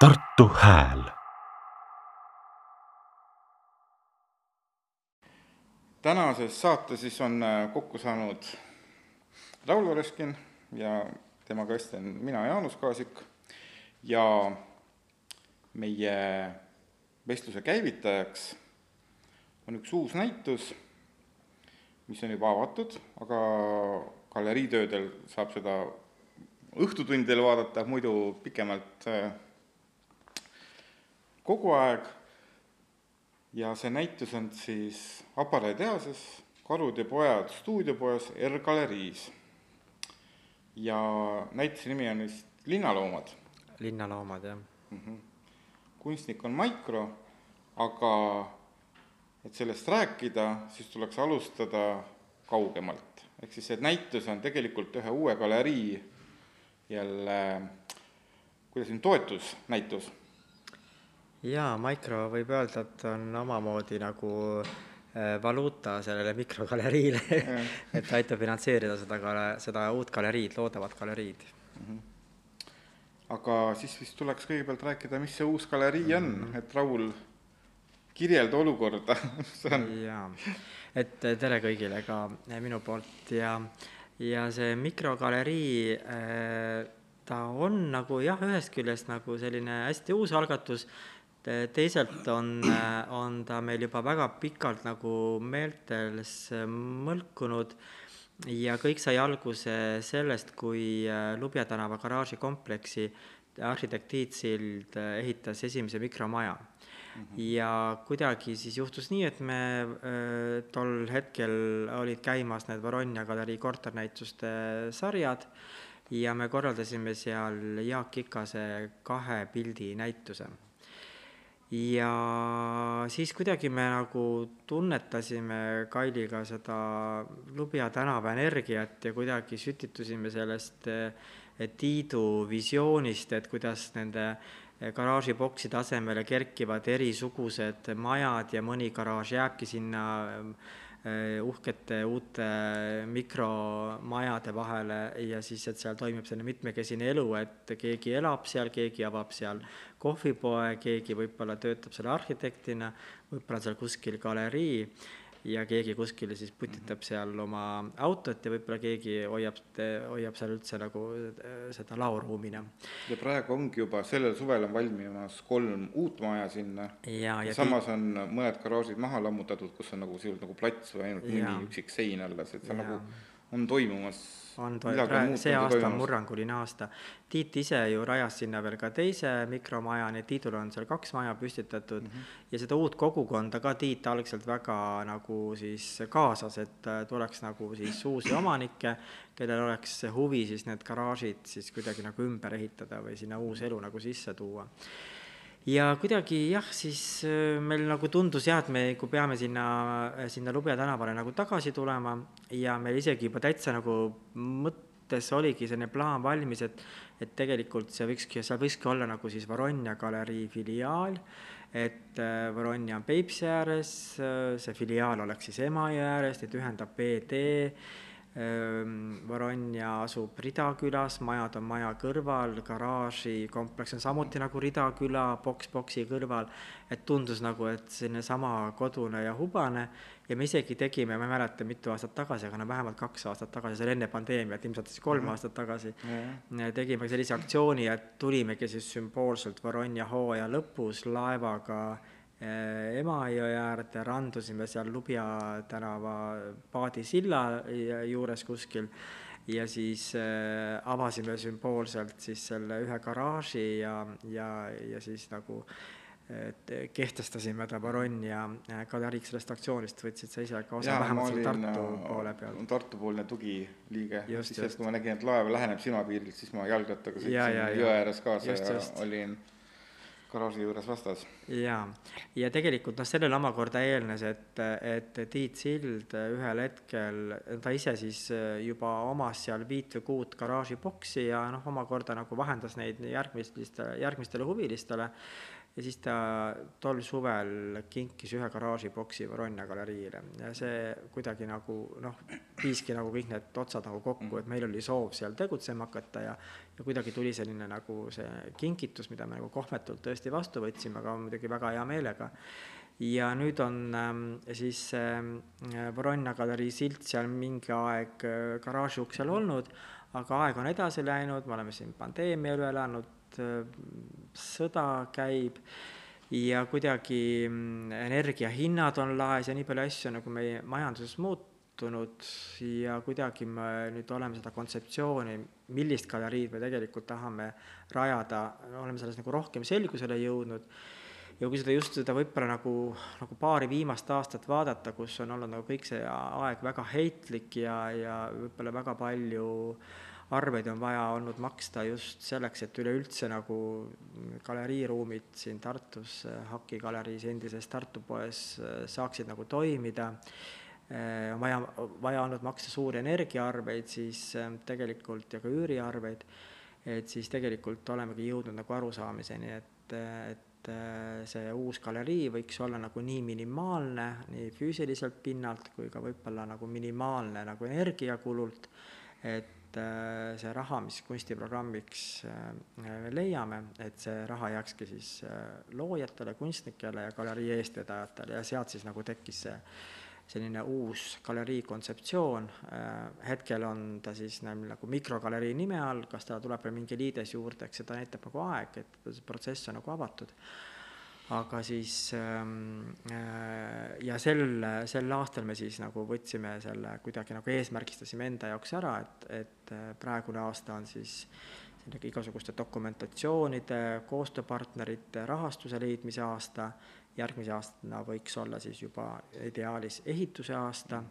Tartu Hääl. Tänases saates siis on äh, kokku saanud Raul Oreskin ja temaga vestlen mina, Jaanus Kaasik, ja meie vestluse käivitajaks on üks uus näitus, mis on juba avatud, aga galeriitöödel saab seda õhtutundidel vaadata, muidu pikemalt äh, kogu aeg ja see näitus on siis aparaaditehases Karud ja pojad stuudiopoes R-galeriis. ja näituse nimi on vist Linnaloomad. linnaloomad, jah. kunstnik on Maikro, aga et sellest rääkida, siis tuleks alustada kaugemalt. ehk siis see näitus on tegelikult ühe uue galerii jälle, kuidas nüüd, toetusnäitus jaa, Micro võib öelda, et on omamoodi nagu äh, valuuta sellele mikrogaleriile et aitab finantseerida seda gale-, seda uut galeriid, loodavat galeriid. aga siis vist tuleks kõigepealt rääkida, mis see uus galerii on, et Raul, kirjelda olukorda see on. Jaa, et tere kõigile ka minu poolt. Ja, ja see mikrogalerii äh, ta on nagu jah, ühest küljest nagu selline hästi uus algatus, teisalt on, on ta meil juba väga pikalt nagu meeltes mõlkunud ja kõik sai alguse sellest, kui Lubja tänava garaažikompleksi arhitekt Tiit Sild ehitas esimese mikromaja mm. -hmm. ja kuidagi siis juhtus nii, et me äh, tol hetkel olid käimas need Varonja galerii korternäituste sarjad ja me korraldasime seal Jaak Ikase kahe pildi näituse ja siis kuidagi me nagu tunnetasime Kailiga seda Lubja tänava energiat ja kuidagi sütitusime sellest Tiidu visioonist, et kuidas nende garaažibokside asemele kerkivad erisugused majad ja mõni garaaž jääbki sinna uhkete uute mikromajade vahele ja siis, et seal toimub selline mitmekesine elu, et keegi elab seal, keegi avab seal kohvipoe, keegi võib-olla töötab seal arhitektina, võib-olla on seal kuskil galerii ja keegi kuskil siis putitab seal oma autot ja võib-olla keegi hoiab, hoiab seal üldse nagu seda laoruumina. ja praegu ongi juba, sellel suvel on valmimas kolm uut maja sinna ja, ja samas on mõned garaažid maha lammutatud, kus on nagu sisuliselt nagu plats või ainult mõni üksik sein alles, et see on Jaa. nagu, on toimumas on to-, midagi praegu, muutunud see aasta on murranguline aasta. Tiit ise ju rajas sinna veel ka teise mikromaja, nii et Tiidul on seal kaks maja püstitatud mm -hmm. ja seda uut kogukonda ka Tiit algselt väga nagu siis kaasas, et äh, tuleks nagu siis uusi omanikke, kellel oleks huvi siis need garaažid siis kuidagi nagu ümber ehitada või sinna uus elu nagu sisse tuua ja kuidagi jah, siis äh, meil nagu tundus jah, et me nagu peame sinna, sinna Lubja tänavale nagu tagasi tulema. Ja meil isegi juba täitsa nagu mõttes oligi selline plaan valmis, et et tegelikult see võikski, seal võikski olla nagu siis Varonja galerii filiaal, et äh, Varonja on Peipsi ääres, see filiaal oleks siis Emajõe ääres, neid ühendab BD, Varonja asub Ridakülas, majad on maja kõrval, garaažikompleks on samuti nagu Ridaküla boks boksi kõrval, et tundus nagu, et selline sama kodune ja hubane ja me isegi tegime, ma ei mäleta, mitu aastat tagasi, aga no vähemalt kaks aastat tagasi, see oli enne pandeemiat, ilmselt siis kolm Mhm. aastat tagasi, Jah. tegime sellise aktsiooni, et tulimegi siis sümboolselt Varonja hooaja lõpus laevaga eh, Emajõe äärde, randusime seal Lubja tänava paadisilla juures kuskil ja siis äh, avasime sümboolselt siis selle ühe garaaži ja, ja, ja siis nagu et kehtestasime ta Varonja äh, galeriiks sellest aktsioonist, võtsid sa ise ka osa, vähemalt seal Tartu poole peal. äh, Tartu-poolne tugiliige, siis just. kui ma nägin, et laev läheneb silmapiirilt, siis ma jalgrattaga sõitsin jõe ääres kaasa Just, ja just. olin garaaži juures vastas. jaa, ja tegelikult noh, sellele omakorda eelnes, et, et Tiit Sild ühel hetkel, ta ise siis juba omas seal viit või kuut garaažiboksi ja noh, omakorda nagu vahendas neid järgmistele, järgmistele huvilistele ja siis ta tol suvel kinkis ühe garaažiboksi Voronja galeriile ja see kuidagi nagu noh, viiski nagu kõik need otsad nagu kokku, et meil oli soov seal tegutsema hakata ja ja kuidagi tuli selline nagu see kingitus, mida me nagu kohmetult tõesti vastu võtsime, aga muidugi väga hea meelega. ja nüüd on ähm, siis ähm, Voronna galerii silt seal mingi aeg äh, garaaži uksel olnud, aga aeg on edasi läinud, me oleme siin pandeemia üle elanud, sõda käib ja kuidagi mm, energiahinnad on laes ja nii palju asju nagu meie majanduses muutunud ja kuidagi me nüüd oleme seda kontseptsiooni, millist galeriid me tegelikult tahame rajada, oleme selles nagu rohkem selgusele jõudnud. Ja kui seda just seda võib-olla nagu, nagu paari viimast aastat vaadata, kus on olnud nagu kõik see aeg väga heitlik ja, ja võib-olla väga palju äh, arveid on vaja olnud maksta just selleks, et üleüldse nagu galeriiruumid siin Tartus, Haki galeriis, endises Tartu poes saaksid nagu toimida, on vaja, vaja olnud maksta suuri energiaarveid siis tegelikult ja ka üüriarveid, et siis tegelikult olemegi jõudnud nagu arusaamiseni, et, et see uus galerii võiks olla nagu nii minimaalne, nii füüsiliselt pinnalt kui ka võib-olla nagu minimaalne nagu energiakulult, et et äh, see raha, mis kunstiprogrammiks äh, leiame, et see raha jääkski siis äh, loojatele, kunstnikele ja galerii eestvedajatele ja sealt siis nagu tekkis see selline uus galerii kontseptsioon, hetkel on ta siis nagu mikrogalerii nime all, kas ta tuleb veel mingi liides juurde, eks seda näitab nagu aeg, et see protsess on nagu avatud aga siis ähm, äh, ja sel, sel aastal me siis nagu võtsime selle kuidagi nagu eesmärgistasime enda jaoks ära, et, et äh, praegune aasta on siis sellega igasuguste dokumentatsioonide, koostööpartnerite, rahastuse leidmise aasta, järgmise aastana võiks olla siis juba ideaalis ehituse aasta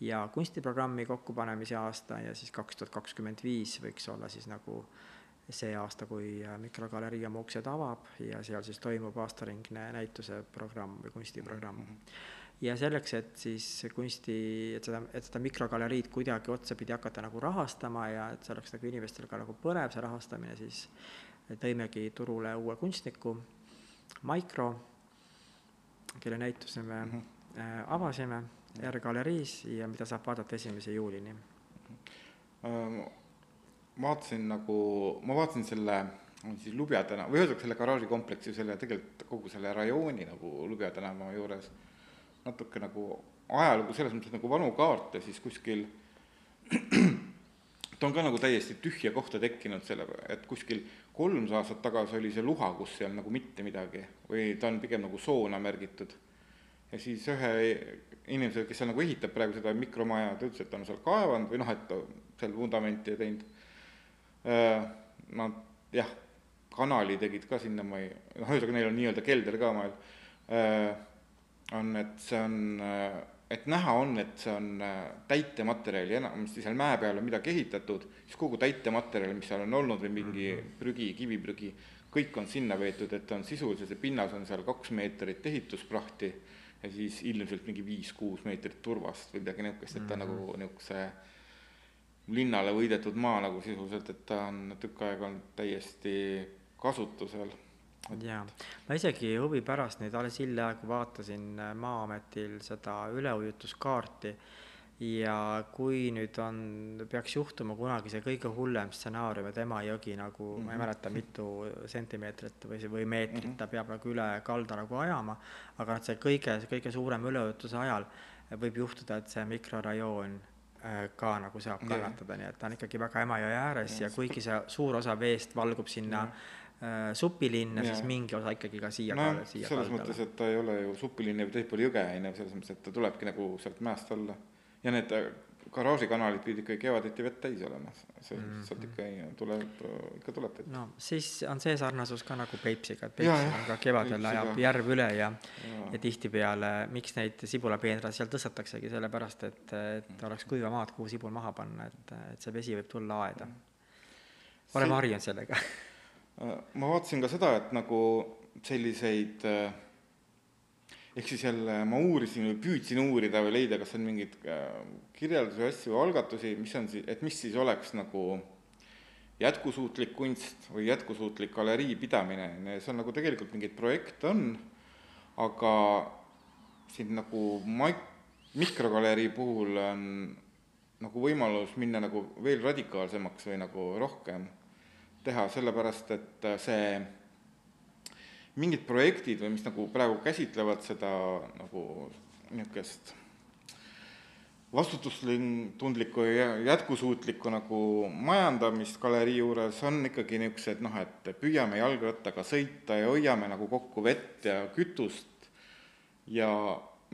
ja kunstiprogrammi kokkupanemise aasta ja siis kaks tuhat kakskümmend viis võiks olla siis nagu äh, see aasta, kui äh, mikrogalerii oma uksed avab ja seal siis toimub aastaringne näituse programm või kunstiprogramm mm. -hmm. ja selleks, et siis kunsti, et seda, et seda mikrogaleriid kuidagi otsapidi hakata nagu rahastama ja et see oleks nagu inimestel ka nagu põnev, see rahastamine, siis tõimegi turule uue kunstniku, Maikro, kelle näituse me mm -hmm. avasime R-galeriis ja mida saab vaadata esimese juulini mm. -hmm vaatasin nagu, ma vaatasin selle siis Lubja tänava, või ühesõnaga selle garaažikompleksi, selle tegelikult kogu selle rajooni nagu Lubja tänava juures natuke nagu ajalugu selles mõttes nagu vanu kaarte, siis kuskil ta on ka nagu täiesti tühja kohta tekkinud selle, et kuskil kolmsada aastat tagasi oli see luha, kus seal nagu mitte midagi või ta on pigem nagu soona märgitud. ja siis ühe inimesega, kes seal nagu ehitab praegu seda mikromaja, ta ütles, et ta on seal kaevanud või noh, et seal vundamenti teinud Äh, nad jah, kanali tegid ka sinna, ma ei, noh, ühesõnaga neil on nii-öelda kelder ka maal, äh, on, et see on, äh, et näha on, et see on täitematerjali, enamasti seal mäe peal on midagi ehitatud, siis kogu täitematerjal, mis seal on olnud või mingi mhm. prügi, kiviprügi, kõik on sinna veetud, et on sisuliselt, see pinnas on seal kaks meetrit ehitusprahti ja siis ilmselt mingi viis-kuus meetrit turvast või midagi niisugust, et ta mm -hmm. nagu niisuguse linnale võidetud maa nagu sisuliselt, et ta on tükk aega olnud täiesti kasutusel. jaa, ma isegi huvi pärast nüüd alles hiljaaegu vaatasin äh, Maa-ametil seda üleujutuskaarti ja kui nüüd on, peaks juhtuma kunagi see kõige hullem stsenaarium, et Emajõgi nagu mm, -hmm. ma ei mhm. mäleta, mitu sentimeetrit või, või meetrit mm -hmm. ta peab nagu üle kalda nagu ajama, aga et see kõige, kõige suurem üleujutuse ajal võib juhtuda, et see mikrorajoon ka nagu saab kannatada, nii et ta on ikkagi väga Emajõe ääres ja, ja kuigi see suur osa veest valgub sinna äh, supilinna, siis mingi osa ikkagi ka siia no, ka, siia selles kaldale. mõttes, et ta ei ole ju supilinn jääb teisel pool jõge, on ju, selles mõttes, et ta tulebki nagu sealt mäest alla. ja need äh, garaažikanalid pidid ikka kevaditi vett täis olema, see mm -hmm. sealt ikka ei, tuleb, ikka tuleb vett. no siis on see sarnasus ka nagu Peipsiga, et Peipsi on ka kevadel ajab järv üle ja ja, ja tihtipeale, miks neid sibulapeenraid seal tõstataksegi, sellepärast et, et oleks kuiva maad, kuhu sibul maha panna, et, et see vesi võib tulla aeda. oleme harjunud sellega. Ma vaatasin ka seda, et nagu selliseid äh, ehk siis jälle ma uurisin või püüdsin uurida või leida, kas on mingeid äh, kirjeldusi, asju, algatusi, mis on siis, et mis siis oleks nagu jätkusuutlik kunst või jätkusuutlik galerii pidamine, see on nagu tegelikult mingeid projekte on, aga siin nagu maik-, mikrogalerii puhul on nagu võimalus minna nagu veel radikaalsemaks või nagu rohkem teha, sellepärast et see mingid projektid või mis nagu praegu käsitlevad seda nagu niisugust vastutustundlikku ja jätkusuutlikku nagu majandamist galerii juures on ikkagi niisugused noh, et püüame jalgrattaga sõita ja hoiame nagu kokku vett ja kütust. Ja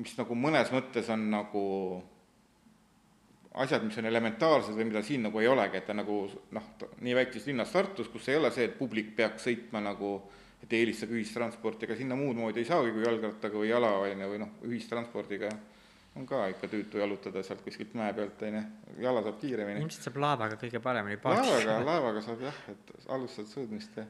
mis nagu mõnes mõttes on nagu asjad, mis on elementaarsed või mida siin nagu ei olegi, et ta nagu noh, nii väikeses linnas Tartus, kus ei ole see, et publik peaks sõitma nagu et eelistage ühistransporti, ega sinna muud moodi ei saagi kui jalgrattaga või jala, on ju, või noh, ühistranspordiga. On ka ikka tüütu jalutada sealt kuskilt mäe pealt, on ju, jala saab kiiremini. ilmselt saab laevaga kõige paremini laevaga, laevaga saab jah, et alustad sõudmist ja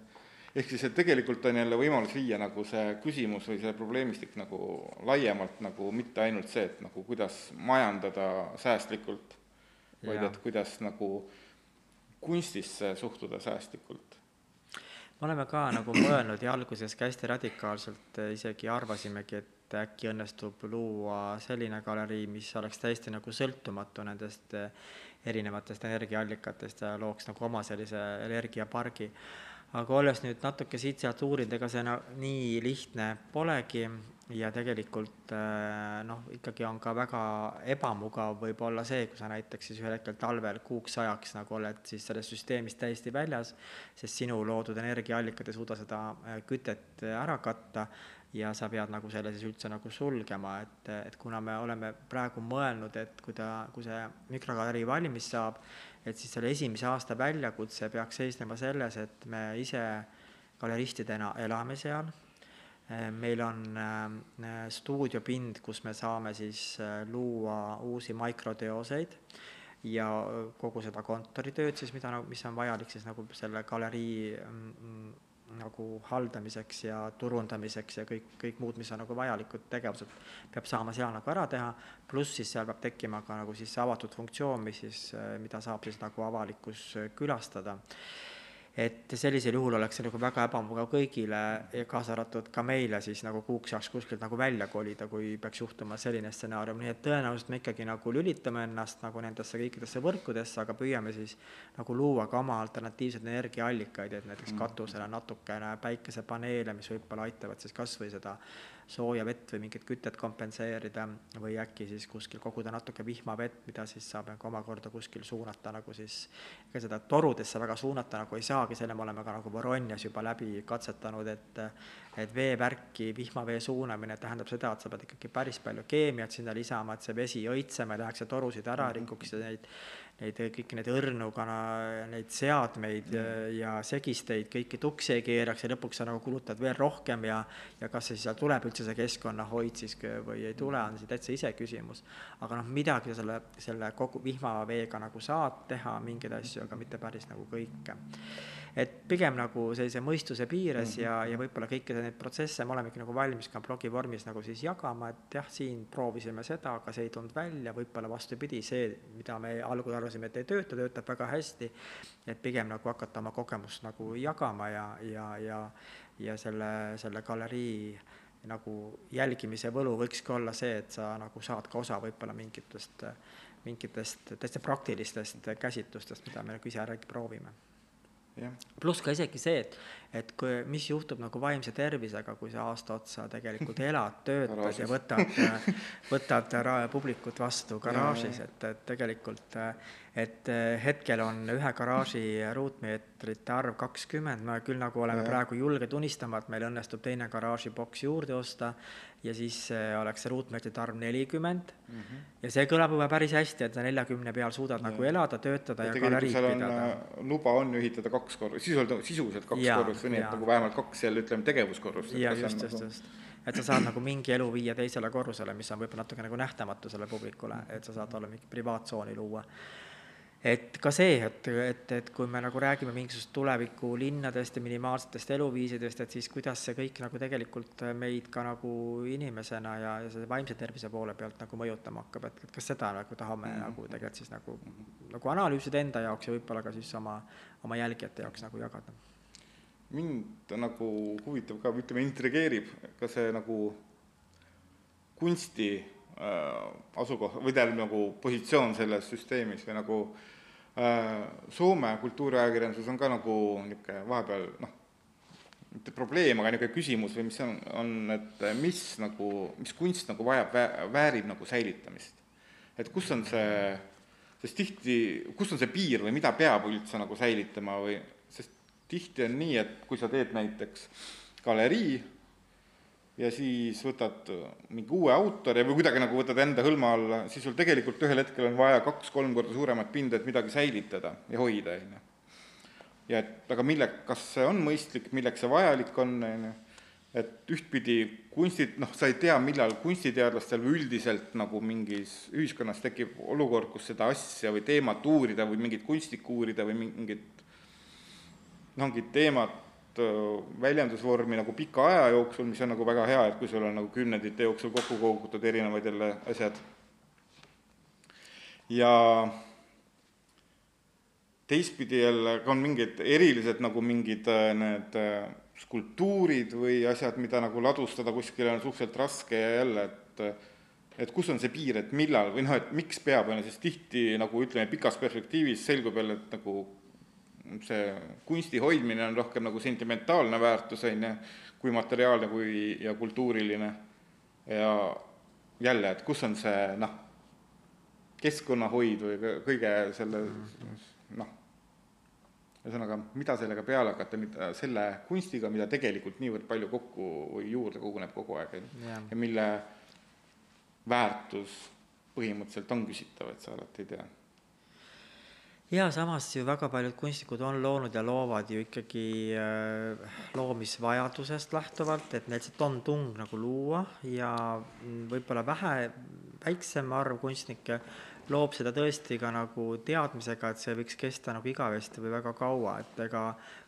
ehk siis, et tegelikult on jälle võimalus viia nagu see küsimus või see probleemistik nagu laiemalt nagu mitte ainult see, et nagu kuidas majandada säästlikult, vaid et kuidas nagu kunstisse suhtuda säästlikult me oleme ka nagu mõelnud ja alguses ka hästi radikaalselt isegi arvasimegi, et et äkki õnnestub luua selline galerii, mis oleks täiesti nagu sõltumatu nendest eh, erinevatest energiaallikatest ja looks nagu oma sellise energiapargi. aga olles nüüd natuke siit-sealt uurinud, ega see no, nii lihtne polegi ja tegelikult eh, noh, ikkagi on ka väga ebamugav võib-olla see, kui sa näiteks siis ühel hetkel talvel kuuks ajaks nagu oled siis sellest süsteemist täiesti väljas, sest sinu loodud energiaallikad ei suuda seda eh, kütet ära katta ja sa pead nagu selle siis üldse nagu sulgema, et, et kuna me oleme praegu mõelnud, et kui ta, kui see mikrogalerii valmis saab, et siis selle esimese aasta väljakutse peaks seisnema selles, et me ise galeristidena elame seal, meil on äh, stuudiopind, kus me saame siis äh, luua uusi mikroteoseid ja kogu seda kontoritööd siis, mida, mis on vajalik siis nagu selle galerii mm, nagu haldamiseks ja turundamiseks ja kõik, kõik muud, mis on nagu vajalikud tegevused, peab saama seal nagu ära teha, pluss siis seal peab tekkima ka nagu siis avatud funktsioon, mis siis, mida saab siis nagu avalikkus külastada et sellisel juhul oleks see nagu väga ebamugav kõigile ja kaasa arvatud ka meile siis nagu kuuks ajaks kuskilt nagu välja kolida, kui peaks juhtuma selline stsenaarium, nii et tõenäoliselt me ikkagi nagu lülitame ennast nagu nendesse kõikidesse võrkudesse, aga püüame siis nagu luua ka oma alternatiivseid energiaallikaid, et näiteks mm. katusele natukene päikesepaneele, mis võib-olla aitavad siis kas või seda sooja vett või mingit kütet kompenseerida või äkki siis kuskil koguda natuke vihmavett, mida siis saab nagu omakorda kuskil suunata nagu siis, ega seda torudesse väga suunata nagu ei saagi, selle me oleme ka nagu Voronjas juba läbi katsetanud, et et veevärki vihmavee suunamine tähendab seda, et sa pead ikkagi päris palju keemiat sinna lisama, et see vesi õitsema ei läheks ja torusid ära rikuks ja neid neid kõiki neid õrnu kana, neid seadmeid mm. ja segisteid kõiki tuksi ei keeraks ja lõpuks sa nagu kulutad veel rohkem ja ja kas see seal tuleb üldse see keskkonnahoid siis või ei tule, on see täitsa iseküsimus. aga noh, midagi selle, selle kogu vihmaveega nagu saad teha, mingeid asju, aga mitte päris nagu kõike et pigem nagu sellise mõistuse piires mm -hmm. ja, ja võib-olla kõiki neid protsesse me olemegi nagu valmis ka blogi vormis nagu siis jagama, et jah, siin proovisime seda, aga see ei tulnud välja, võib-olla vastupidi, see, mida me algul arvasime, et ei tööta, töötab väga hästi, et pigem nagu hakata oma kogemust nagu jagama ja, ja, ja ja selle, selle galerii nagu jälgimise võlu võikski olla see, et sa nagu saad ka osa võib-olla mingitest, mingitest täitsa praktilistest käsitlustest, mida me nagu ise proovime pluss ka isegi see, et, et kui, mis juhtub nagu vaimse tervisega, kui sa aasta otsa tegelikult elad, töötad ja võtad, võtad publikut vastu garaažis, et, et tegelikult, et hetkel on ühe garaaži ruutmeetrite arv kakskümmend, me küll nagu oleme ja. praegu julged unistama, et meil õnnestub teine garaažiboks juurde osta ja siis äh, oleks see ruutmeetrite arv nelikümmend mm -hmm. ja see kõlab juba päris hästi, et sa neljakümne peal suudad ja. nagu elada, töötada ja, ja galeriid pidada. Äh, luba on ju ehitada kaks korrust, sisuliselt, sisuliselt kaks ja, korrust või nii, et nagu vähemalt kaks jälle ütleme tegevuskorrust. ja just, just, just et sa saad nagu mingi elu viia teisele korrusele, mis on võib-olla natuke nagu nähtamatu sellele publikule, et sa saad olla mingi privaatsooni luua et ka see, et, et, et kui me nagu räägime mingisugusest tuleviku linnadest ja minimaalsetest eluviisidest, et siis kuidas see kõik nagu tegelikult meid ka nagu inimesena ja, ja selle vaimse tervise poole pealt nagu mõjutama hakkab, et, et kas seda nagu tahame mm -hmm. nagu tegelikult siis nagu, nagu analüüsida enda jaoks ja võib-olla ka siis oma, oma jälgijate jaoks nagu jagada. Mind nagu huvitab ka, ütleme, intrigeerib ka see nagu kunsti äh, asukoht või tähendab nagu positsioon selles süsteemis või nagu Soome kultuuriajakirjanduses on ka nagu niisugune vahepeal noh, mitte probleem, aga niisugune küsimus või mis on, on, et mis nagu, mis kunst nagu vajab, väärib nagu säilitamist. et kus on see, sest tihti, kus on see piir või mida peab üldse nagu säilitama või, tihti on nii, et kui sa teed näiteks galerii ja siis võtad mingi uue autori või kuidagi nagu võtad enda hõlma alla, siis sul tegelikult ühel hetkel on vaja kaks-kolm korda suuremat pinda, et midagi säilitada ja hoida, on ju. Ja et aga mille, kas see on mõistlik, milleks see vajalik on, on ju, et ühtpidi kunstid, noh, sa ei tea, millal kunstiteadlastel või üldiselt nagu mingis ühiskonnas tekib olukord, kus seda asja või teemat uurida või mingit kunstikku uurida või mingit mingit teemat, väljendusvormi nagu pika aja jooksul, mis on nagu väga hea, et kui sul on nagu kümnendite jooksul kokku kogutud erinevad jälle asjad. ja teistpidi jälle on mingid erilised nagu mingid need skulptuurid või asjad, mida nagu ladustada kuskile on suhteliselt raske ja jälle, et et kus on see piir, et millal või noh, et miks peab, on ju, sest tihti nagu ütleme, pikas perspektiivis selgub jälle, et nagu see kunsti hoidmine on rohkem nagu sentimentaalne väärtus, on ju, kui materiaalne kui, ja kultuuriline. ja jälle, et kus on see noh, keskkonnahoid või kõige selle noh, ühesõnaga, mida sellega peale hakata, mida selle kunstiga, mida tegelikult niivõrd palju kokku või juurde koguneb kogu aeg, ja mille väärtus põhimõtteliselt on küsitav, et sa alati ei tea. Ja samas ju väga paljud kunstnikud on loonud ja loovad ju ikkagi äh, loomisvajadusest lähtuvalt, et neil lihtsalt on tung nagu luua ja võib-olla vähe, väiksem arv kunstnikke loob seda tõesti ka nagu teadmisega, et see võiks kesta nagu igavesti või väga kaua, et ega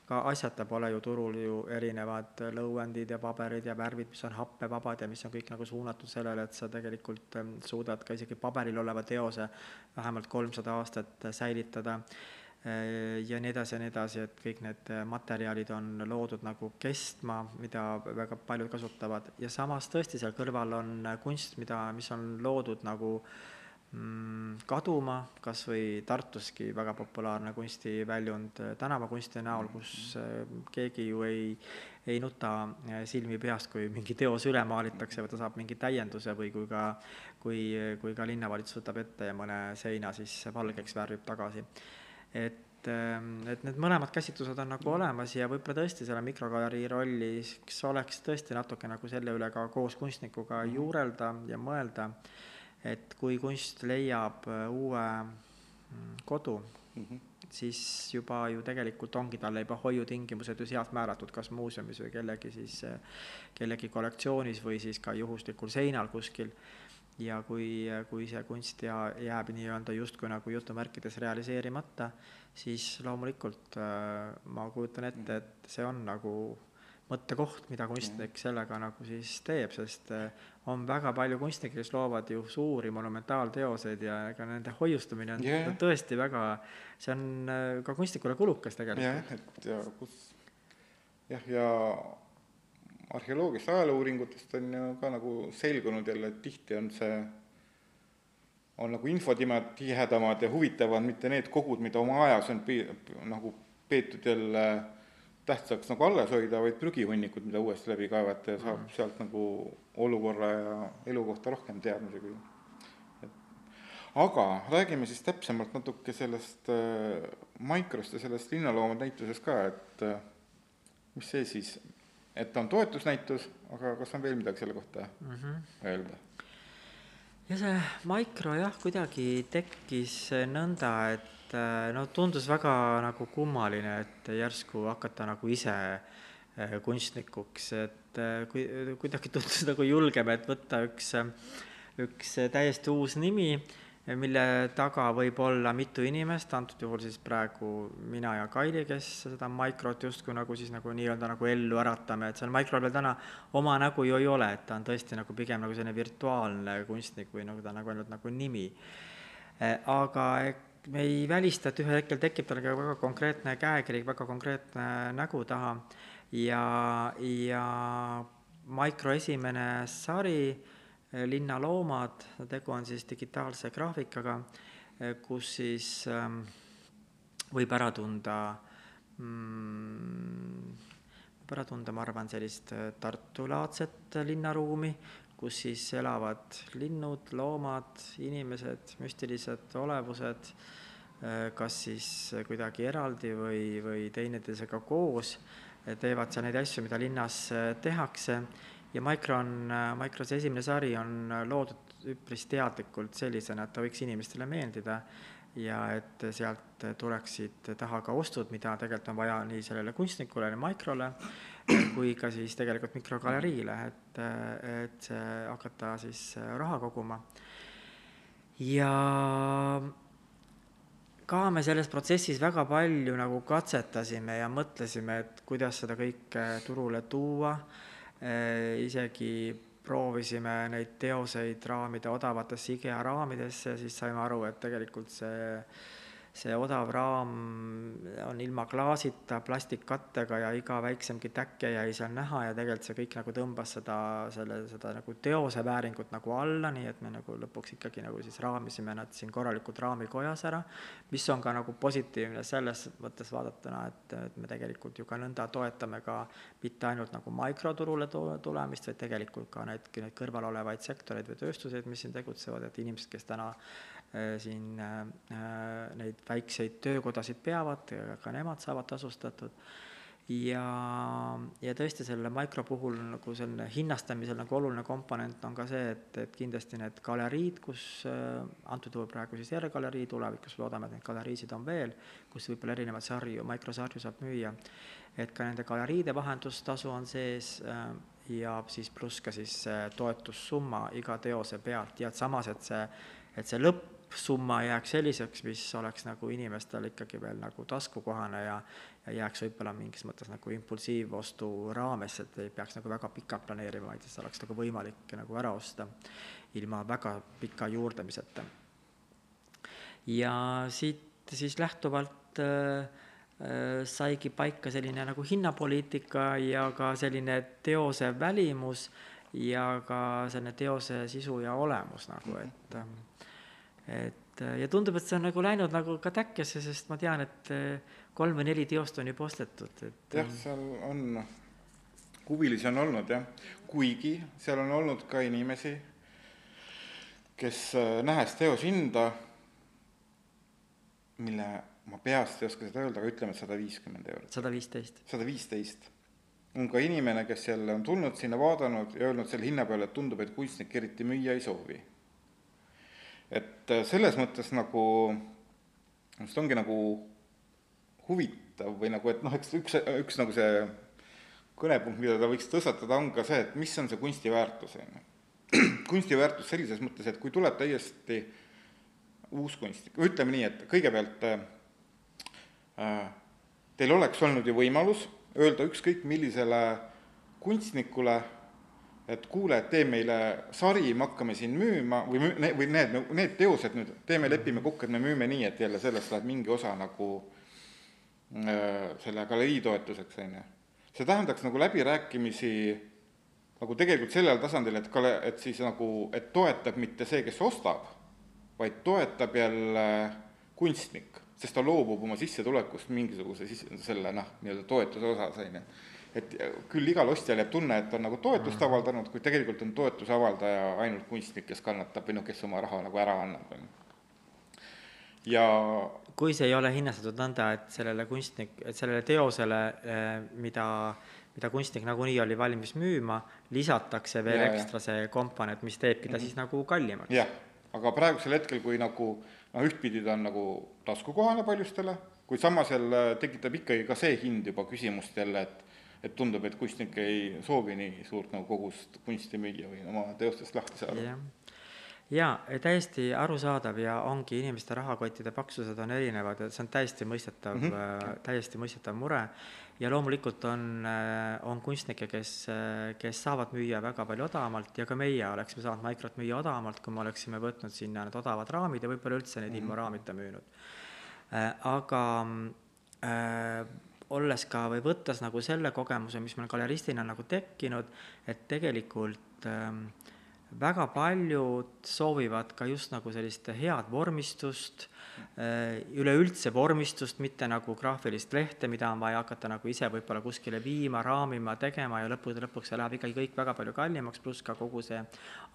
ka asjata pole ju turul ju erinevad lõuendid ja paberid ja värvid, mis on happevabad ja mis on kõik nagu suunatud sellele, et sa tegelikult ähm, suudad ka isegi paberil oleva teose vähemalt kolmsada aastat säilitada äh, ja nii edasi ja nii edasi, et kõik need materjalid on loodud nagu kestma, mida väga paljud kasutavad. Ja samas tõesti seal kõrval on kunst, mida, mis on loodud nagu äh, kaduma, kas või Tartuski väga populaarne kunstiväljund äh, tänavakunsti näol, kus äh, keegi ju ei, ei nuta äh, silmi peast, kui mingi teos üle maalitakse või ta saab mingi täienduse või kui ka, kui, kui ka linnavalitsus võtab ette ja mõne seina siis valgeks värvib tagasi. et ähm, et need mõlemad käsitlused on nagu olemas ja võib-olla tõesti selle mikrogalerii rolliks oleks tõesti natuke nagu selle üle ka koos kunstnikuga juurelda ja mõelda et kui kunst leiab äh, uue mm, kodu mm, -hmm. siis juba ju tegelikult ongi talle juba hoiutingimused ju sealt määratud, kas muuseumis või kellegi siis, äh, kellegi kollektsioonis või siis ka juhuslikul seinal kuskil. ja kui, kui see kunst ja jääb nii-öelda justkui nagu jutumärkides realiseerimata, siis loomulikult äh, ma kujutan ette, et see on nagu mõttekoht, mida kunstnik sellega nagu siis teeb, sest äh, on väga palju kunstnikke, kes loovad ju suuri monumentaalteoseid ja ega nende hoiustamine on yeah. tõesti väga, see on äh, ka kunstnikule kulukas tegelikult. jah, et ja kus jah, ja arheoloogiast, ajaloouuringutest on ju ka nagu selgunud jälle, et tihti on see, on nagu infotihedamad, tihedamad ja huvitavad mitte need kogud, mida oma ajas on pi-, nagu peetud jälle äh, tähtsaks nagu alles hoida, vaid prügihunnikud, mida uuesti läbi kaevata ja saab mm. sealt nagu olukorra ja elu kohta rohkem teadmisi et aga räägime siis täpsemalt natuke sellest äh, Microst ja sellest linnaloomade näitusest ka, et äh, mis see siis, et on toetusnäitus, aga kas on veel midagi selle kohta mm -hmm. öelda? ja see Micro jah, kuidagi tekkis nõnda, et Äh, no tundus väga nagu kummaline, et järsku hakata nagu ise äh, kunstnikuks, et äh, kui, kuidagi tundus nagu julgem, et võtta üks, üks täiesti uus nimi, mille taga võib olla mitu inimest, antud juhul siis praegu mina ja Kaili, kes seda Microt justkui nagu siis nagu nii-öelda nagu ellu äratame, et seal Microl veel täna oma nägu ju ei ole, et ta on tõesti nagu pigem nagu selline virtuaalne kunstnik või nagu ta nagu ainult nagu nimi. aga me ei välista, et ühel hetkel tekib tal ka väga konkreetne käekiri, väga konkreetne nägu taha. Ja, ja Micro esimene sari, Linnaloomad, tegu on siis digitaalse graafikaga, kus siis ähm, võib ära tunda mm, ära tunda, ma arvan, sellist äh, Tartu-laadset linnaruumi, kus siis elavad linnud, loomad, inimesed, müstilised olevused, äh, kas siis kuidagi eraldi või, või teineteisega koos, teevad seal neid asju, mida linnas äh, tehakse. Ja Micro on, Micro see esimene sari on loodud üpris teadlikult sellisena, et ta võiks inimestele meeldida ja et sealt tuleksid taha ka ostud, mida tegelikult on vaja nii sellele kunstnikule, Microle, kui ka siis tegelikult mikrogaleriile, et, et hakata siis raha koguma. ja ka me selles protsessis väga palju nagu katsetasime ja mõtlesime, et kuidas seda kõike turule tuua, isegi proovisime neid teoseid raamida odavatesse IKEA raamidesse, siis saime aru, et tegelikult see see odav raam on ilma klaasita, plastikkattega ja iga väiksemgi täkke jäi seal näha ja tegelikult see kõik nagu tõmbas seda, selle, seda nagu teose vääringut nagu alla, nii et me nagu lõpuks ikkagi nagu siis raamisime nad siin korralikult raamikojas ära, mis on ka nagu positiivne selles mõttes vaadatuna, et, et me tegelikult ju ka nõnda toetame ka mitte ainult nagu mikroturule tulemist, vaid tegelikult ka neid, neid kõrval olevaid sektoreid või tööstuseid, mis siin tegutsevad, et inimesed, kes täna siin äh, äh, neid väikseid töökodasid peavad, ka nemad saavad tasustatud. ja, ja tõesti selle Micro puhul nagu selline hinnastamisel nagu oluline komponent on ka see, et, et kindlasti need galeriid, kus antud juhul praegu siis R-galerii, tulevikus loodame, et neid galeriisid on veel, kus võib-olla erinevaid sarju, Micro-sarju saab müüa, et ka nende galeriide vahendustasu on sees ja siis pluss ka siis toetussumma iga teose pealt ja et samas, et see, et see lõpp lõppsumma jääks selliseks, mis oleks nagu inimestel ikkagi veel nagu taskukohane ja ja jääks võib-olla mingis mõttes nagu impulsiivostu raamesse, et ei peaks nagu väga pikalt planeerima, vaid et see oleks nagu võimalik nagu ära osta ilma väga pika juurdamiseta. ja siit siis lähtuvalt äh, äh, saigi paika selline nagu hinnapoliitika ja ka selline teose välimus ja ka selline teose sisu ja olemus nagu, et äh, et äh, ja tundub, et see on nagu läinud nagu ka täkkesse, sest ma tean, et äh, kolm või neli teost on juba ostetud, et jah, seal on, huvilisi on olnud jah, kuigi seal on olnud ka inimesi, kes äh, nähes teose hinda, mille ma peast ei oska seda öelda, aga ütleme, et sada viiskümmend eurot. sada viisteist. sada viisteist. on ka inimene, kes jälle on tulnud sinna, vaadanud ja öelnud selle hinna peale, et tundub, et kunstnik eriti müüa ei soovi et äh, selles mõttes nagu, just ongi nagu huvitav või nagu, et noh, eks üks, üks nagu see kõnepunkt, mida ta võiks tõstatada, on ka see, et mis on see kunsti väärtus, on ju. kunsti väärtus sellises mõttes, et kui tuleb täiesti uus kunstnik, ütleme nii, et kõigepealt äh, äh, teil oleks olnud ju võimalus öelda ükskõik millisele kunstnikule et kuule, tee meile sari, me hakkame siin müüma või müü-, või need, need teosed nüüd, teeme, lepime kokku, et me müüme nii, et jälle sellest läheb mingi osa nagu äh, selle galerii toetuseks, on ju. see tähendaks nagu läbirääkimisi nagu tegelikult sellel tasandil, et gale-, et siis nagu, et toetab mitte see, kes ostab, vaid toetab jälle kunstnik, sest ta loobub oma sissetulekust mingisuguse siis selle noh, nii-öelda toetuse osas, on ju et küll igal ostjal jääb tunne, et on nagu toetust mm. avaldanud, kuid tegelikult on toetuse avaldaja ainult kunstnik, kes kannatab või noh, kes oma raha nagu ära annab. ja kui see ei ole hinnastatud nõnda, et sellele kunstnik, et sellele teosele, eh, mida, mida kunstnik nagunii oli valmis müüma, lisatakse veel ja, ekstra see komponent, mis teebki ta mm -hmm. siis nagu kallimaks. jah, aga praegusel hetkel, kui nagu noh, ühtpidi ta on nagu taskukohane paljustele, kuid samas jälle tekitab ikkagi ka see hind juba küsimust jälle, et et tundub, et kunstnik ei soovi nii suurt nagu kogust kunsti müüa või oma teostest lahti saada yeah jaa, täiesti arusaadav ja ongi, inimeste rahakottide paksused on erinevad ja see on täiesti mõistetav mm, -hmm. täiesti mõistetav mure. ja loomulikult on, äh, on kunstnikke, kes, äh, kes saavad müüa väga palju odavamalt ja ka meie oleksime saanud Microt müüa odavamalt, kui me oleksime võtnud sinna need odavad raamid ja võib-olla üldse neid mm -hmm. ilma raamita müünud. aga äh, olles ka või võttes nagu selle kogemuse, mis meil galeristina nagu tekkinud, et tegelikult ähm, väga paljud soovivad ka just nagu sellist head vormistust üleüldse vormistust, mitte nagu graafilist lehte, mida on vaja hakata nagu ise võib-olla kuskile viima, raamima, tegema ja lõppude lõpuks see läheb ikkagi kõik väga palju kallimaks, pluss ka kogu see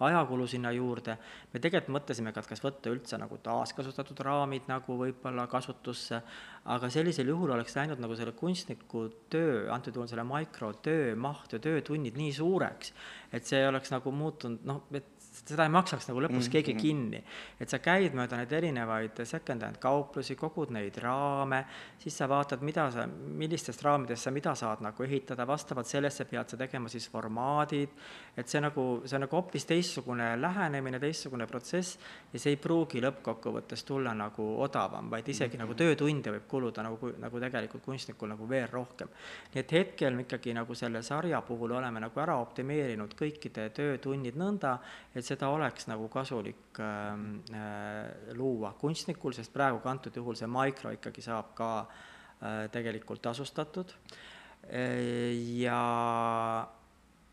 ajakulu sinna juurde. me tegelikult mõtlesime ka, et kas võtta üldse nagu taaskasutatud raamid nagu võib-olla kasutusse, aga sellisel juhul oleks läinud nagu selle kunstniku töö, antud juhul selle mikrotöö maht ja töötunnid nii suureks, et see oleks nagu muutunud noh, et seda ei maksaks nagu lõpus mm -hmm. keegi kinni. et sa käid mööda neid erinevaid second-hand kauplusi, kogud neid raame, siis sa vaatad, mida sa, millistest raamidest sa mida saad nagu ehitada, vastavalt sellesse pead sa tegema siis formaadid, et see nagu, see on nagu hoopis teistsugune lähenemine, teistsugune protsess ja see ei pruugi lõppkokkuvõttes tulla nagu odavam, vaid isegi mm -hmm. nagu töötunde võib kuluda nagu, nagu tegelikult kunstnikul nagu veel rohkem. nii et hetkel me ikkagi nagu selle sarja puhul oleme nagu ära optimeerinud kõikide töötunnid nõnda, et seda oleks nagu kasulik ähm, äh, luua kunstnikul, sest praegu ka antud juhul see Micro ikkagi saab ka äh, tegelikult tasustatud äh, ja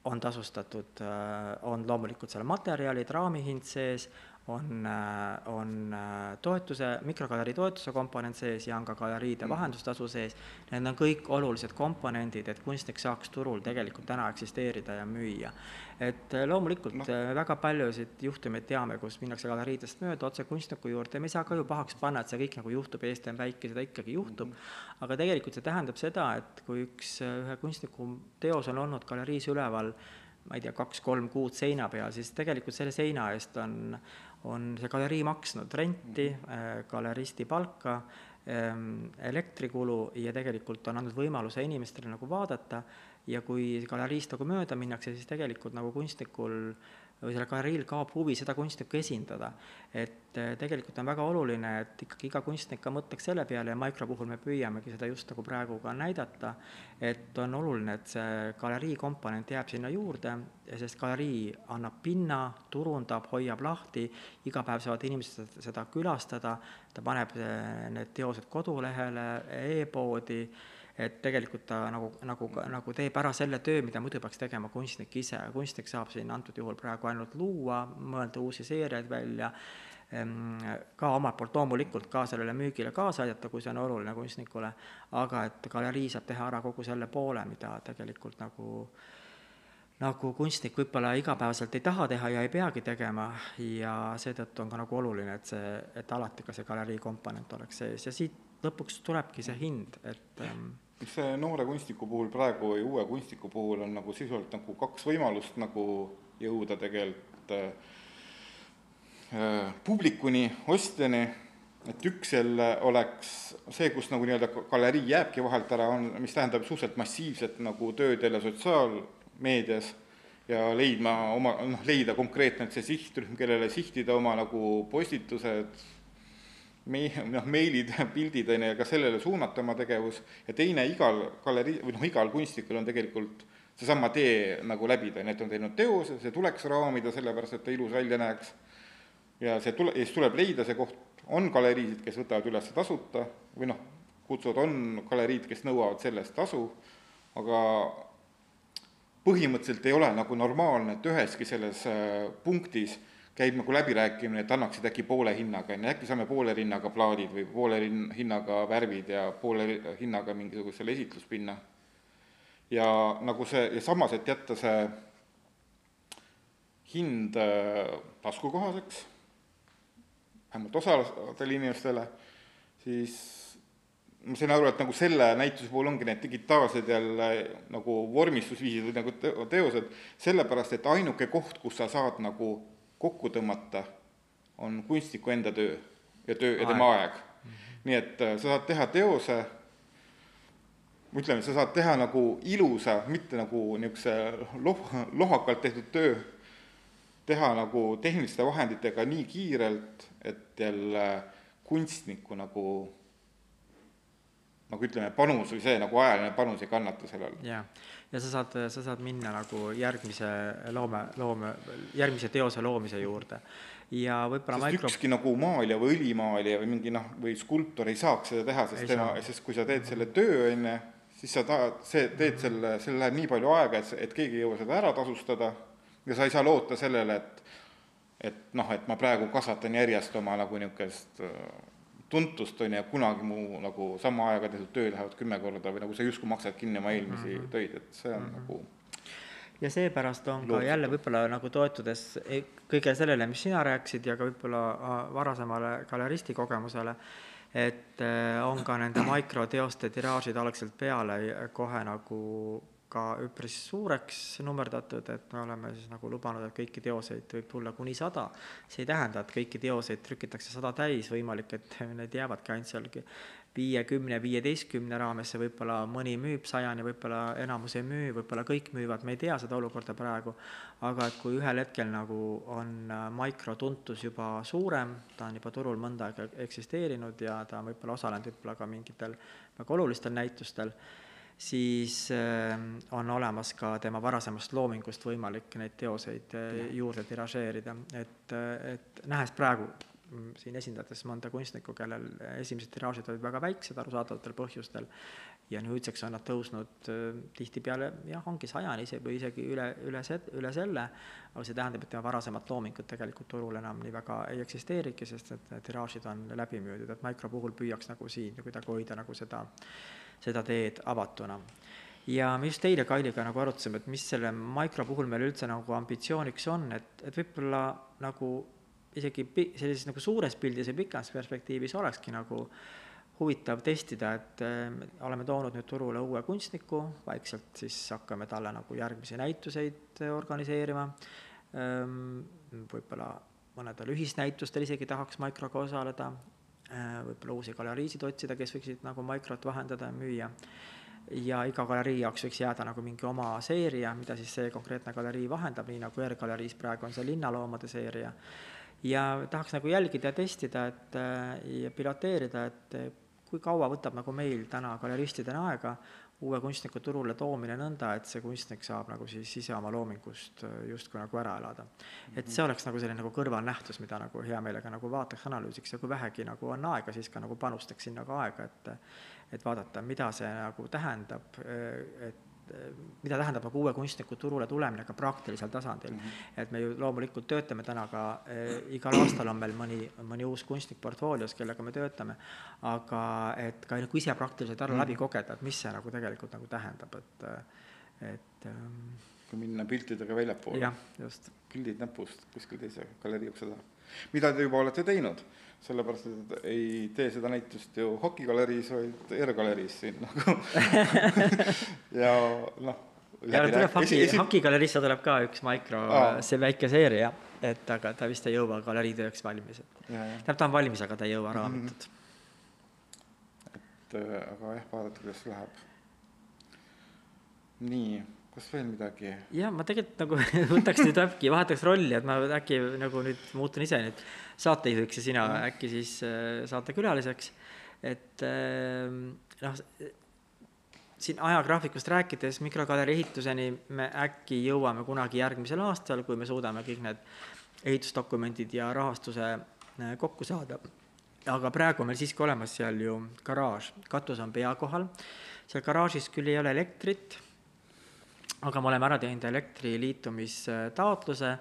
on tasustatud äh,, on loomulikult seal materjalid, raamihind sees, on, äh, on äh, toetuse, mikrogalerii toetuse komponent sees ja on ka galeriide mhm. vahendustasu sees, need on kõik olulised komponendid, et kunstnik saaks turul tegelikult täna eksisteerida ja müüa. et äh, loomulikult no. väga paljusid juhtumeid teame, kus minnakse galeriidest mööda otse kunstniku juurde me ei saa ka ju pahaks panna, et see kõik nagu juhtub, Eesti on väike, seda ikkagi juhtub mm, -hmm. aga tegelikult see tähendab seda, et kui üks, ühe kunstniku teos on olnud galeriis üleval ma ei tea, kaks-kolm kuud seina peal, siis tegelikult selle seina eest on on see galerii maksnud renti, mhm. äh, galeristi palka, ähm, elektrikulu ja tegelikult on andnud võimaluse inimestele nagu vaadata ja kui galeriist nagu mööda minnakse, siis tegelikult nagu kunstnikul või sellel galeriil kaob huvi seda kunstnikku esindada. et eh, tegelikult on väga oluline, et ikkagi iga kunstnik ka mõtleks selle peale ja Micro puhul me püüamegi seda just nagu praegu ka näidata, et on oluline, et see galerii komponent jääb sinna juurde, sest galerii annab pinna, turundab, hoiab lahti, iga päev saavad inimesed seda külastada, ta paneb eh, need teosed kodulehele e, e-poodi et tegelikult ta nagu, nagu, nagu teeb ära selle töö, mida muidu peaks tegema kunstnik ise, kunstnik saab siin antud juhul praegu ainult luua, mõelda uusi seeriaid välja, ka omalt poolt loomulikult ka sellele müügile kaasa aidata, kui see on oluline kunstnikule, aga et galerii saab teha ära kogu selle poole, mida tegelikult nagu nagu kunstnik võib-olla igapäevaselt ei taha teha ja ei peagi tegema. Ja seetõttu on ka nagu oluline, et see, et alati ka see galerii komponent oleks sees. Ja siit lõpuks tulebki see hind, et ähm, see noore kunstniku puhul praegu või uue kunstniku puhul on nagu sisuliselt nagu kaks võimalust nagu jõuda tegelikult äh, äh, publikuni, ostjani, et üks jälle oleks see, kus nagu nii-öelda galerii jääbki vahelt ära, on, mis tähendab suhteliselt massiivset nagu tööd jälle sotsiaalmeedias ja leidma oma, noh, leida konkreetselt see sihtrühm, kellele sihtida oma nagu postitused, mei-, noh, meilid, pildid, on ju, ka sellele suunata oma tegevus, ja teine, igal galerii, või noh, igal kunstnikul on tegelikult seesama tee nagu läbida, nii et on teinud teose, see tuleks raamida, sellepärast et ta ilus välja näeks, ja see tule, ja siis tuleb leida see koht, on galeriisid, kes võtavad üles tasuta, või noh, kutsuvad, on galeriid, kes nõuavad selle eest tasu, aga põhimõtteliselt ei ole nagu normaalne, et üheski selles äh, punktis äh, käib nagu läbirääkimine, et annaksid äkki poole hinnaga, on ju, äkki saame poole hinnaga plaadid või poole hinnaga värvid ja poole hinnaga mingisuguse selle esitluspinna. ja nagu see, ja samas, et jätta see hind äh, taskukohaseks, vähemalt osadele inimestele, siis ma sain aru, et nagu selle näituse puhul ongi need digitaalsed jälle nagu vormistusviisid või nagu teosed, sellepärast et ainuke koht, kus sa saad nagu kokku tõmmata, on kunstniku enda töö ja töö ja tema aeg. nii et äh, sa saad teha teose, ütleme, sa saad teha nagu ilusa, mitte nagu niisuguse loh-, lohakalt tehtud töö, teha nagu tehniliste vahenditega nii kiirelt, et jälle kunstniku nagu nagu ütleme, panus või see nagu ajaline panus ei kannata sellele. jah, ja sa saad, sa saad minna nagu järgmise loome, loome, järgmise teose loomise juurde. ja võib-olla mikro... ükski nagu maalija või õlimaalija või mingi noh, või skulptor ei saaks seda teha, sest ei tema, sest kui sa teed selle töö, on ju, siis sa tahad, see, teed selle, sellel läheb nii palju aega, et, et keegi ei jõua seda ära tasustada ja sa ei saa loota sellele, et et noh, et ma praegu kasvatan järjest oma nagu niisugust tuntust, on ju, kunagi mu nagu sama ajaga tehtud töö lähevad kümme korda või nagu sa justkui maksad kinni oma eelmisi mm -hmm. töid, et see on mm -hmm. nagu ja seepärast on ka jälle võib-olla nagu toetudes e-, kõigele sellele, mis sina rääkisid ja ka võib-olla varasemale galeristi kogemusele, et äh, on ka nende mikroteoste tiraažid algselt peale kohe nagu ka üpris suureks nummerdatud, et me oleme siis nagu lubanud, et kõiki teoseid võib tulla kuni sada. see ei tähenda, et kõiki teoseid trükitakse sada täis, võimalik, et need jäävadki ainult seal viiekümne, viieteistkümne raamesse, võib-olla mõni müüb sajani, võib-olla enamus ei müü, võib-olla kõik müüvad, me ei tea seda olukorda praegu, aga et kui ühel hetkel nagu on mikrotuntus juba suurem, ta on juba turul mõnda aega eksisteerinud ja ta on võib-olla osalenud võib-olla ka mingitel väga olulistel näitustel, siis ähm, on olemas ka tema varasemast loomingust võimalik neid teoseid äh, juurde tiražeerida, et, äh, et nähes praegu mm, siin esindades mõnda kunstnikku, kellel esimesed tiraažid olid väga väiksed arusaadavatel põhjustel ja nüüdseks on nad tõusnud äh, tihtipeale jah, ongi sajani ise või isegi üle, üle se-, üle selle, aga see tähendab, et tema varasemat loomingut tegelikult turul enam nii väga ei eksisteerigi, sest et need tiraažid on läbi müüdud, et Micro puhul püüaks nagu siin kuidagi hoida nagu seda seda teed avatuna. ja me just eile Kailiga nagu arutasime, et mis selle Micro puhul meil üldse nagu ambitsiooniks on, et, et võib-olla nagu isegi pi-, sellises nagu suures pildis ja pikas perspektiivis olekski nagu huvitav testida, et äh, oleme toonud nüüd turule uue kunstniku, vaikselt siis hakkame talle nagu järgmisi näituseid organiseerima ähm,, võib-olla mõnedel ühisnäitustel isegi tahaks Microga osaleda, võib-olla uusi galeriisid otsida, kes võiksid nagu Microt vahendada ja müüa. ja iga galerii jaoks võiks jääda nagu mingi oma seeria, mida siis see konkreetne galerii vahendab, nii nagu R-galeriis praegu on see linnaloomade seeria. ja tahaks nagu jälgida ja testida, et äh, ja piloteerida, et kui kaua võtab nagu meil täna galeristidena aega uue kunstniku turule toomine nõnda, et see kunstnik saab nagu siis ise oma loomingust äh, justkui nagu ära elada. et see oleks nagu selline nagu kõrvalnähtus, mida nagu hea meelega nagu vaataks, analüüsiks ja kui vähegi nagu on aega, siis ka nagu panustaks sinna ka aega, et et vaadata, mida see nagu tähendab, äh, et mida tähendab nagu uue kunstniku turule tulemine ka praktilisel tasandil mm. -hmm. et me ju loomulikult töötame täna ka eh,, igal aastal on meil mõni, mõni uus kunstnik portfoolios, kellega me töötame, aga et ka nagu ise praktiliselt ära mm -hmm. läbi kogeda, et mis see nagu tegelikult nagu tähendab, et, et ähm, kui minna piltidega väljapoole. jah, just. pildid näpust kuskil teise galerii ukse taha. mida te juba olete teinud sellepärast, et ei tee seda näitust ju hokigaleriis, vaid ER-galeriis siin nagu ja noh. ja tuleb haki, hakigaleriisse tuleb ka üks mikro, see väike seeria, et aga ta vist ei jõua galeriitööks valmis, et tähendab, ta on valmis, aga ta ei jõua raamitud mm. -hmm. et äh, aga jah, vaadata, kuidas läheb. nii kas veel midagi? jah, ma tegelikult nagu võtaks nüüd äkki, vahetaks rolli, et ma äkki nagu nüüd muutun ise nüüd saatejuhiks ja sina mm. äkki siis äh, saatekülaliseks. et ähm, noh, siin ajagraafikust rääkides mikrogalerii ehituseni me äkki jõuame kunagi järgmisel aastal, kui me suudame kõik need ehitusdokumendid ja rahastuse äh, kokku saada. aga praegu on meil siiski olemas seal ju garaaž, katus on pea kohal, seal garaažis küll ei ole elektrit aga me oleme ära teinud elektri liitumistaotluse,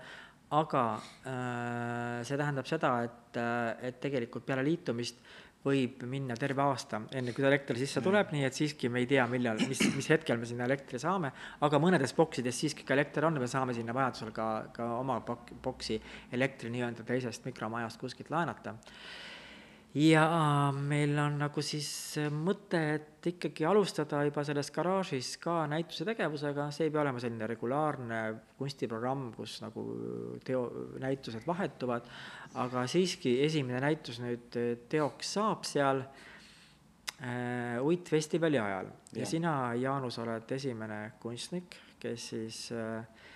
aga äh, see tähendab seda, et, äh, et tegelikult peale liitumist võib minna terve aasta, enne kui elekter sisse tuleb, nii et siiski me ei tea, millal, mis, mis hetkel me sinna elektri saame, aga mõnedes boksides siiski ka elekter on me saame sinna vajadusel ka, ka oma bok-, boksi elektri nii-öelda teisest mikromajast kuskilt laenata ja meil on nagu siis mõte, et ikkagi alustada juba selles garaažis ka näituse tegevusega, see ei pea olema selline regulaarne kunstiprogramm, kus nagu teo, näitused vahetuvad, aga siiski esimene näitus nüüd teoks saab seal äh, uitfestivali ajal. Ja, ja sina, Jaanus, oled esimene kunstnik, kes siis äh, Äh,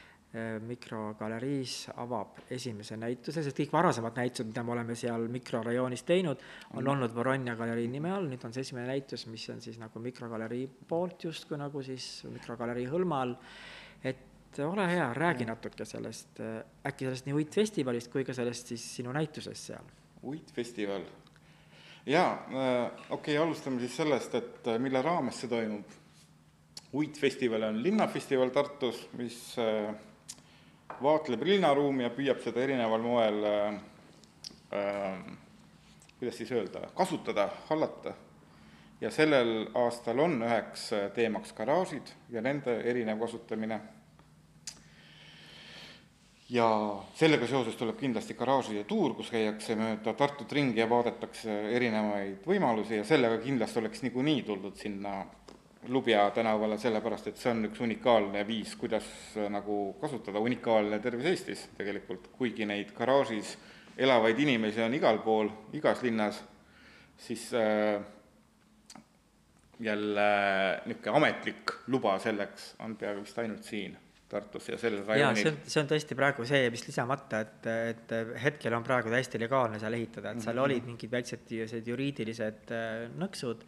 mikrogaleriis avab esimese näituse, sest kõik varasemad näitused, mida me oleme seal mikrorajoonis teinud, on mm. olnud Voronia galerii nime all, nüüd on see esimene näitus, mis on siis nagu mikrogalerii poolt justkui nagu siis mikrogalerii hõlma all, et ole hea, räägi natuke sellest, äh, äkki sellest nii uitfestivalist kui ka sellest siis sinu näitusest seal. uitfestival, jaa äh,, okei okay,, alustame siis sellest, et äh, mille raames see toimub. uitfestival on linnafestival Tartus, mis äh, vaatleb linnaruumi ja püüab seda erineval moel äh, äh, kuidas siis öelda, kasutada, hallata. ja sellel aastal on üheks teemaks garaažid ja nende erinev kasutamine ja sellega seoses tuleb kindlasti garaažide tuur, kus käiakse mööda Tartut ringi ja vaadatakse erinevaid võimalusi ja sellega kindlasti oleks niikuinii tuldud sinna Lubja tänavale, sellepärast et see on üks unikaalne viis, kuidas nagu kasutada, unikaalne terves Eestis tegelikult, kuigi neid garaažis elavaid inimesi on igal pool, igas linnas, siis äh, jälle niisugune ametlik luba selleks on peaaegu vist ainult siin Tartus ja sellel jaa, see on, see on tõesti praegu see, mis lisamata, et, et hetkel on praegu täiesti legaalne seal ehitada, et seal mm -hmm. olid mingid väiksed sellised juriidilised äh, nõksud,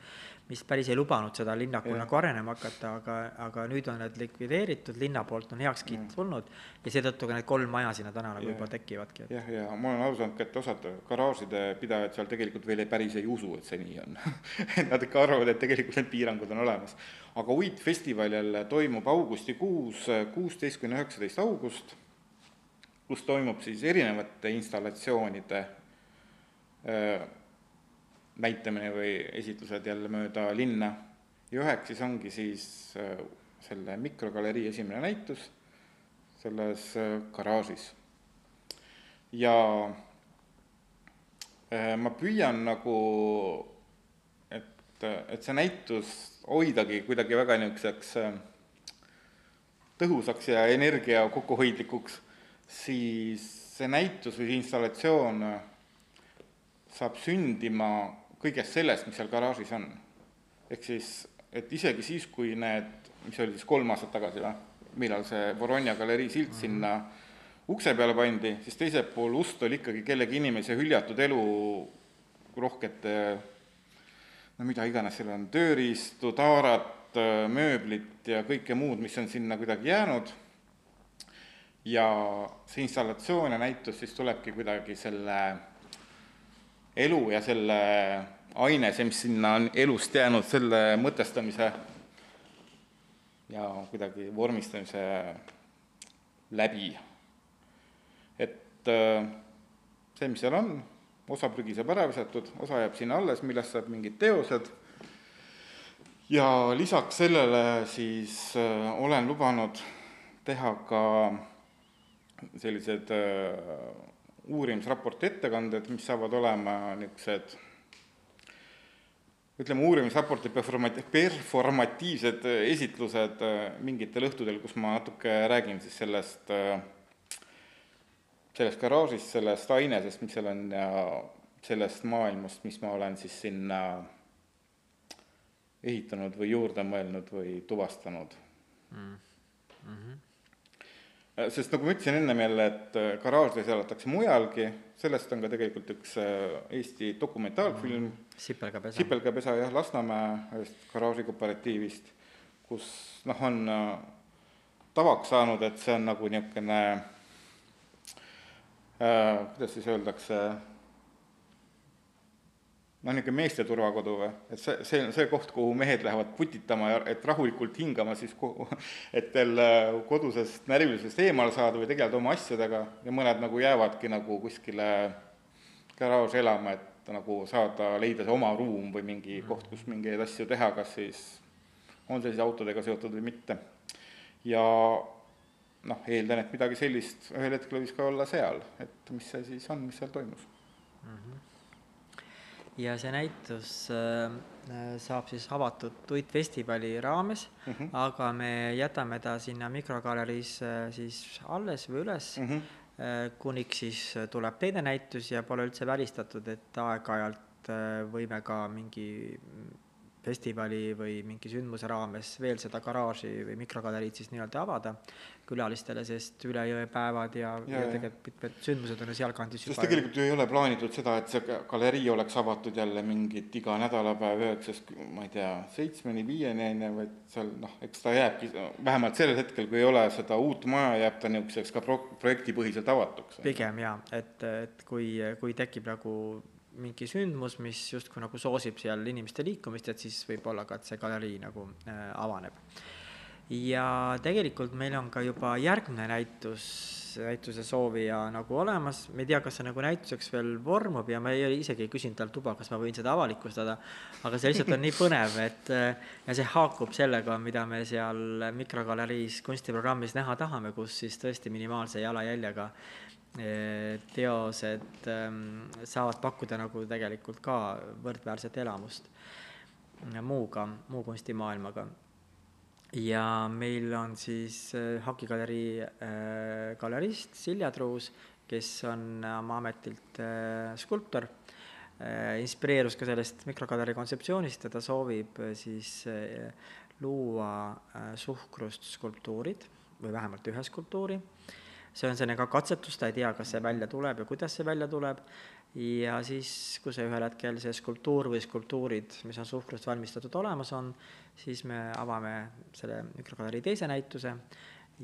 mis päris ei lubanud seda linnakul nagu arenema hakata, aga, aga nüüd on need likvideeritud, linna poolt on heakskiit mm. tulnud ja seetõttu ka need kolm maja sinna täna nagu juba tekivadki. jah, ja ma olen aru saanud ka, et osad garaažide pidajad seal tegelikult veel ei, päris ei usu, et see nii on et nad ikka arvavad, et tegelikult need piirangud on olemas. Aga uitfestival jälle toimub augustikuus, kuusteist kuni üheksateist august, kus toimub siis erinevate installatsioonide äh, näitamine või esitlused jälle mööda linna ja üheks siis ongi siis äh, selle mikrogalerii esimene näitus selles äh, garaažis. ja ma püüan nagu, et, et see näitus hoidagi kuidagi väga niisuguseks tõhusaks ja energia kokkuhoidlikuks, siis see näitus või installatsioon saab sündima kõigest sellest, mis seal garaažis on. ehk siis, et isegi siis, kui need, mis oli siis kolm aastat tagasi või, millal see Voronja galerii silt mm -hmm. sinna ukse peale pandi, siis teisel pool ust oli ikkagi kellegi inimese hüljatud elu rohkete no mida iganes seal on, tööriistu, taarat, mööblit ja kõike muud, mis on sinna kuidagi jäänud, ja see installatsioon ja näitus siis tulebki kuidagi selle elu ja selle aine, see, mis sinna on elust jäänud, selle mõtestamise ja kuidagi vormistamise läbi. et äh, see, mis seal on, osa prügi saab ära visatud, osa jääb sinna alles, millest saab mingid teosed, ja lisaks sellele siis äh, olen lubanud teha ka sellised äh, uurimisraporti ettekanded, mis saavad olema niisugused ütleme, uurimisraporti performati-, performatiivsed esitlused äh, mingitel õhtudel, kus ma natuke räägin siis sellest, äh, sellest garaažist, sellest ainesest, mis seal on ja sellest maailmast, mis ma olen siis sinna ehitanud või juurde mõelnud või tuvastanud. Mm. -hmm Äh, sest nagu ma ütlesin ennem jälle, et äh, garaažides elatakse mujalgi, sellest on ka tegelikult üks äh, Eesti dokumentaalfilm. Mm,, Sipelgapesa, Sipelgapesa jah, Lasnamäe ühest garaažikooperatiivist, kus noh, on tavaks saanud, et see on nagu niisugune äh, kuidas siis öeldakse, noh, niisugune meeste turvakodu või, et see, see on see koht, kuhu mehed lähevad putitama ja et rahulikult hingama siis, et veel äh, kodusest närvilisusest eemale saada või tegeleda oma asjadega ja mõned nagu jäävadki nagu kuskile garaaži elama, et nagu saada, leida see oma ruum või mingi koht, kus mingeid asju teha, kas siis on see siis autodega seotud või mitte. ja noh, eeldan, et midagi sellist ühel hetkel võis ka olla seal, et mis see siis on, mis seal toimus mm. -hmm ja see näitus äh, saab siis avatud Tuitfestivali raames mm, -hmm. aga me jätame ta sinna mikrogaleris äh, siis alles või üles mm, -hmm. äh, kuniks siis tuleb teine näitus ja pole üldse välistatud, et aeg-ajalt äh, võime ka mingi festivali või mingi sündmuse raames veel seda garaaži või mikrogalerid siis nii-öelda avada külalistele, sest üle jõe päevad ja, ja, ja tegelikult mitmed sündmused on ju sealkandis sest tegelikult ju ei ole plaanitud seda, et see galerii oleks avatud jälle mingit iga nädalapäev üheksast, ma ei tea, seitsmeni, viieni, on ju, vaid seal noh, eks ta jääbki, vähemalt sellel hetkel, kui ei ole seda uut maja, jääb ta niisuguseks ka pro-, projektipõhiselt avatuks. pigem jaa, et, et kui, kui tekib nagu mingi sündmus, mis justkui nagu soosib seal inimeste liikumist, et siis võib-olla ka, et see galerii nagu äh, avaneb. Ja tegelikult meil on ka juba järgmine näitus näituse soovija nagu olemas, me ei tea, kas see nagu näituseks veel vormub ja ma ei, isegi ei küsinud talt luba, kas ma võin seda avalikustada, aga see lihtsalt on nii põnev, et ja see haakub sellega, mida me seal mikrogaleriis kunstiprogrammis näha tahame, kus siis tõesti minimaalse jalajäljega teosed ähm, saavad pakkuda nagu tegelikult ka võrdväärset elamust muuga, muu kunstimaailmaga ja meil on siis Haki galerii äh, galerist Silja Truus, kes on oma ametilt skulptor, inspireerus ka sellest mikrogalerii kontseptsioonist ja ta soovib siis luua suhkrust skulptuurid või vähemalt ühe skulptuuri. See on selline ka katsetus, ta ei tea, kas see välja tuleb ja kuidas see välja tuleb ja siis, kui see ühel hetkel, see skulptuur või skulptuurid, mis on suhkrust valmistatud, olemas on, siis me avame selle mikrogalerii teise näituse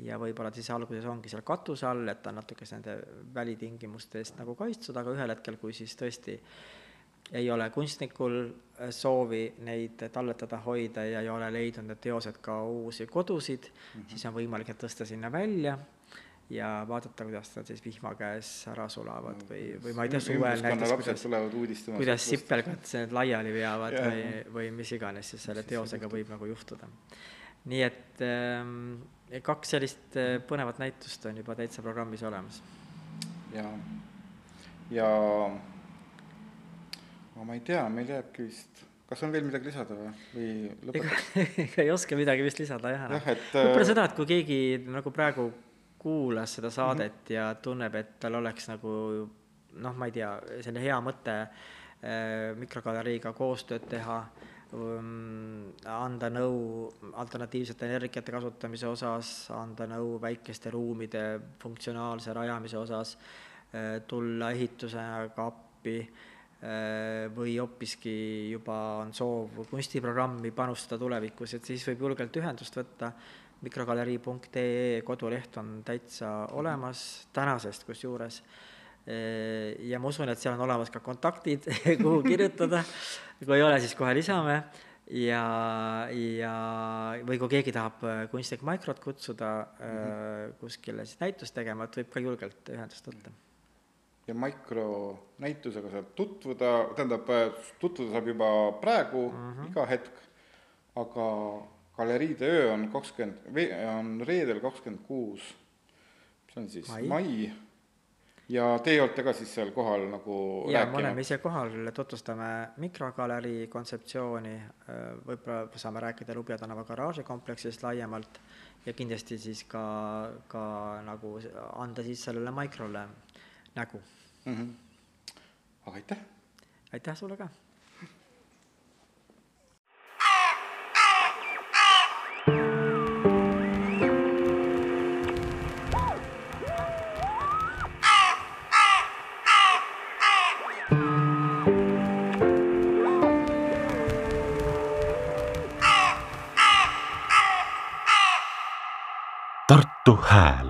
ja võib-olla siis alguses ongi seal katuse all, et ta on natukese nende välitingimuste eest nagu kaitstud, aga ühel hetkel, kui siis tõesti ei ole kunstnikul soovi neid talletada, hoida ja ei ole leidnud need teosed ka uusi kodusid mm, -hmm. siis on võimalik need tõsta sinna välja ja vaadata, kuidas nad siis vihma käes ära sulavad või, või ma ei tea, suvel näiteks, kuidas, kuidas sipelgad need laiali veavad või, või mis iganes siis selle teosega võib nagu juhtuda. nii et ähm, kaks sellist äh, põnevat näitust on juba täitsa programmis olemas. ja, ja no ma ei tea, meil jääbki vist kas on veel midagi lisada või, või lõpetaks? ega ei oska midagi vist lisada jah, jah, et võib-olla äh, seda, et kui keegi nagu praegu kuulas seda saadet mm -hmm. ja tunneb, et tal oleks nagu noh, ma ei tea, selline hea mõte äh, mikrogaleriiga koostööd teha um,, anda nõu alternatiivsete energiate kasutamise osas, anda nõu väikeste ruumide funktsionaalse rajamise osas äh,, tulla ehitusega appi äh, või hoopiski juba on soov kunstiprogrammi panustada tulevikus, et siis võib julgelt ühendust võtta mikrogalerii.ee koduleht on täitsa olemas, tänasest kusjuures, ja ma usun, et seal on olemas ka kontaktid, kuhu kirjutada, kui ei ole, siis kohe lisame, ja, ja või kui keegi tahab kunstnik Microt kutsuda mm -hmm. kuskile siis näitust tegema, et võib ka julgelt ühendust võtta. ja Micro näitusega saab tutvuda, tähendab, tutvuda saab juba praegu mm, -hmm. iga hetk, aga galeriide öö on kakskümmend, on reedel kakskümmend kuus, mis on siis mai, mai., ja teie olete ka siis seal kohal nagu jaa, me oleme ise kohal, tutvustame mikrogalerii kontseptsiooni, võib-olla saame rääkida Lubja tänava garaažikompleksist laiemalt ja kindlasti siis ka, ka nagu anda siis sellele mikrole nägu mm. -hmm. aga aitäh! aitäh sulle ka! Tartu Hääl